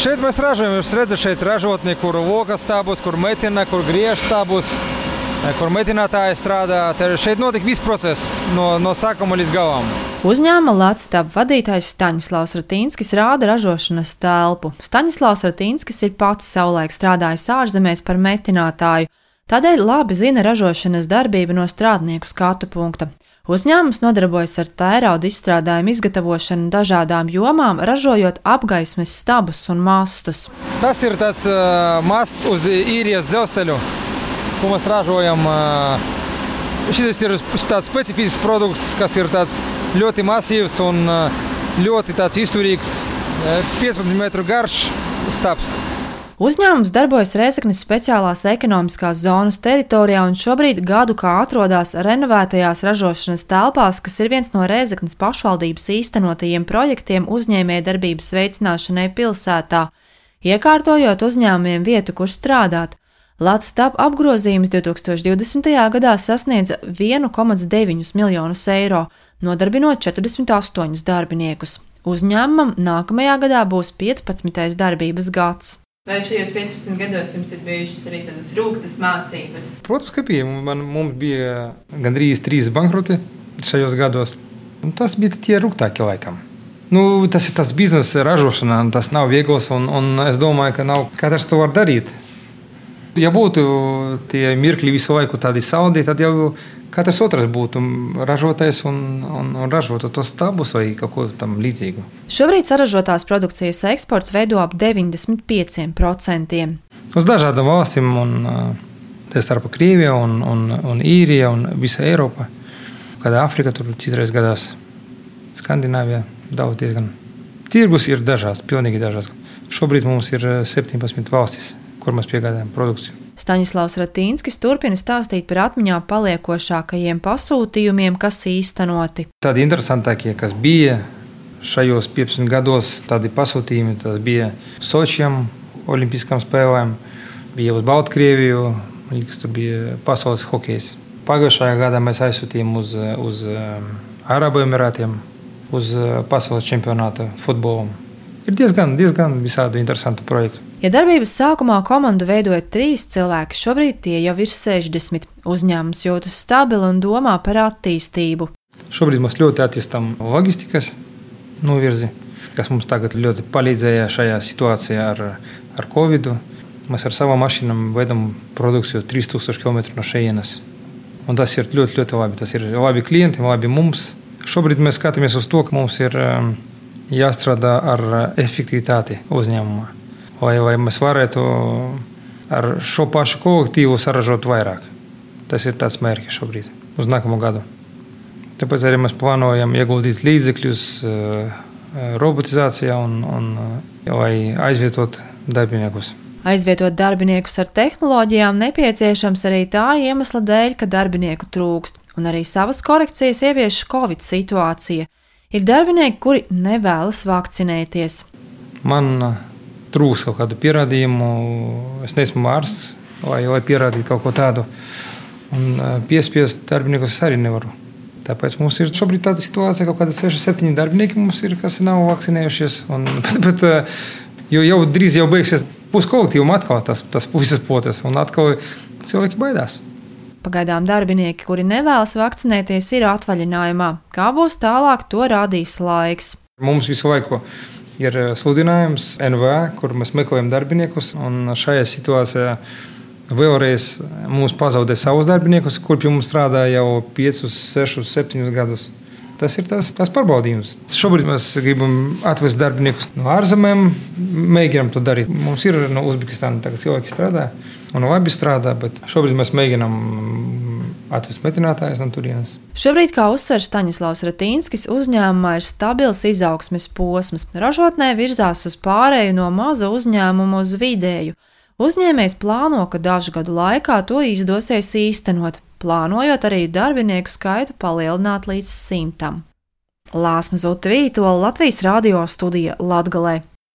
Šeit mēs ražojam, jūs redzat, šeit ražotni, kur lokas stāvus, kur metina, kur griež stāvus, kur metinātāji strādā. Te šeit notika viss process no, no sākuma līdz galam. Uzņēmuma Latvijas vadītājs Staņdārzs Ratīnskis rāda ražošanas telpu. Staņdārzs Ratīnskis ir pats savulaik strādājis ārzemēs par metinātāju, tādēļ labi zina ražošanas darbību no strādnieku skatu punkta. Uzņēmums nodarbojas ar tērauda izstrādājumu izgatavošanu dažādām jomām, ražojot apgaismes stabus un mastus. Tas ir tāds uh, mazs uz īrijas dzelzceļu, ko mēs ražojam. Uh, Šis ir tāds specifisks produkts, kas ir ļoti masīvs un uh, ļoti izturīgs, 15 metru garš stabs. Uzņēmums darbojas Reizeknas speciālās ekonomiskās zonas teritorijā un šobrīd gadu kā atrodas renovētajās ražošanas telpās, kas ir viens no Reizeknas pašvaldības īstenotajiem projektiem uzņēmējdarbības veicināšanai pilsētā, iekārtojot uzņēmumiem vietu, kur strādāt. Latvijas tap apgrozījums 2020. gadā sasniedza 1,9 miljonus eiro, nodarbinot 48 darbiniekus. Uzņēmumam nākamajā gadā būs 15. darbības gads. Vai šajos 15 gados jums ir bijušas arī tādas rūktas mācības? Protams, ka bija. Man, mums bija gandrīz trīs bankroti šajos gados. Un tas bija tie rūktākie laikam. Nu, tas ir tas biznesa ražošana, tas nav viegls. Un, un es domāju, ka nav katrs to var darīt. Ja būtu tie mirkļi visu laiku tādi saldi, tad jau katrs otrs būtu ražotājs un, un, un ražotu tos stabus vai kaut ko tam līdzīgu. Šobrīd saražotās produkcijas eksports veido ap 95%. Uz dažādām valstīm, un tā starp Krieviju, un, un, un Īrija un visa Eiropa. Kāda Afrika tur citreiz gadās, Skandināvija daudz diezgan. Tirgus ir dažāds, pilnīgi dažāds. Šobrīd mums ir 17 valstis, kur mēs piegādājam produkciju. Staņislavs Ratīnskis turpina stāstīt par atmiņā paliekošākajiem pasūtījumiem, kas īstenoti. Tādi interesantākie, kas bija šajos 15 gados, tādi pasūtījumi, tas bija Sočiem, Olimpiskām spēlēm, bija uz Baltkrieviju, kas tur bija pasaules hokejs. Pagājušajā gadā mēs aizsūtījām uz, uz um, Arabu Emirātiem, uz uh, pasaules čempionāta futbolu. Ir diezgan, diezgan visādi interesantu projektu. Ja darbības sākumā komandu veidoja trīs cilvēki, šobrīd tie jau ir 60. Uzņēmums jūtas stabili un domā par attīstību. Šobrīd mēs ļoti attīstām loģistikas novirzi, kas mums tagad ļoti palīdzēja šajā situācijā ar, ar Covid. Mēs ar savām mašīnām veidām produkciju 3000 km no šejienes. Un tas ir ļoti, ļoti labi. Tas ir labi klientiem, labi mums. Šobrīd mēs skatāmies uz to, ka mums ir um, jāstrādā ar efektivitāti uzņēmumā vai, vai mēs varētu ar šo pašu kolektīvu saražot vairāk. Tas ir tāds mērķis šobrīd, uz nākamo gadu. Tāpēc arī mēs plānojam ieguldīt līdzekļus eh, robotizācijā un, un eh, lai aizvietot darbiniekus. Aizvietot darbiniekus ar tehnoloģijām nepieciešams arī tā iemesla dēļ, ka darbinieku trūkst, un arī savas korekcijas ievieš Covid situācija. Ir darbinieki, kuri nevēlas vakcinēties. Man trūks kaut kādu pierādījumu. Es neesmu ārsts, lai, lai pierādītu kaut ko tādu. Un piespiest darbiniekus arī nevaru. Tāpēc mums ir šobrīd tāda situācija, ka kaut kādi 6, 7 darbinieki mums ir, kas nav vakcinējušies. Un, bet, bet, jo jau drīz jau beigsies puskolektīvam atkal tas, tas visas potes, un atkal cilvēki baidās. Pagaidām darbinieki, kuri nevēlas vakcinēties, ir atvaļinājumā. Kā būs tālāk, to rādīs laiks. Mums visu laiku ir eh, sludinājums NVA, kur mēs meklējam darbiniekus. Šajā situācijā vēlreiz mums pazaudē savus darbiniekus, kur pie mums strādā jau 5, 6, 7 gadus. Tas ir tas, tas pārbaudījums. Šobrīd mēs gribam atvest darbiniekus no ārzemēm, mēģinām to darīt. Mums ir no Uzbekistānas cilvēki strādā un labi strādā, bet šobrīd mēs mēģinām atvest metinātājus no turienes. Šobrīd, kā uzsver Staņislavs Ratīnskis, uzņēmumā ir stabils izaugsmes posms. Ražotnē virzās uz pārēju no maza uzņēmuma uz vidēju. Uzņēmējs plāno, ka dažu gadu laikā to izdosies īstenot, plānojot arī darbinieku skaitu palielināt līdz simtam. Lāsma Zuta Vītola Latvijas radio studija Latgalē.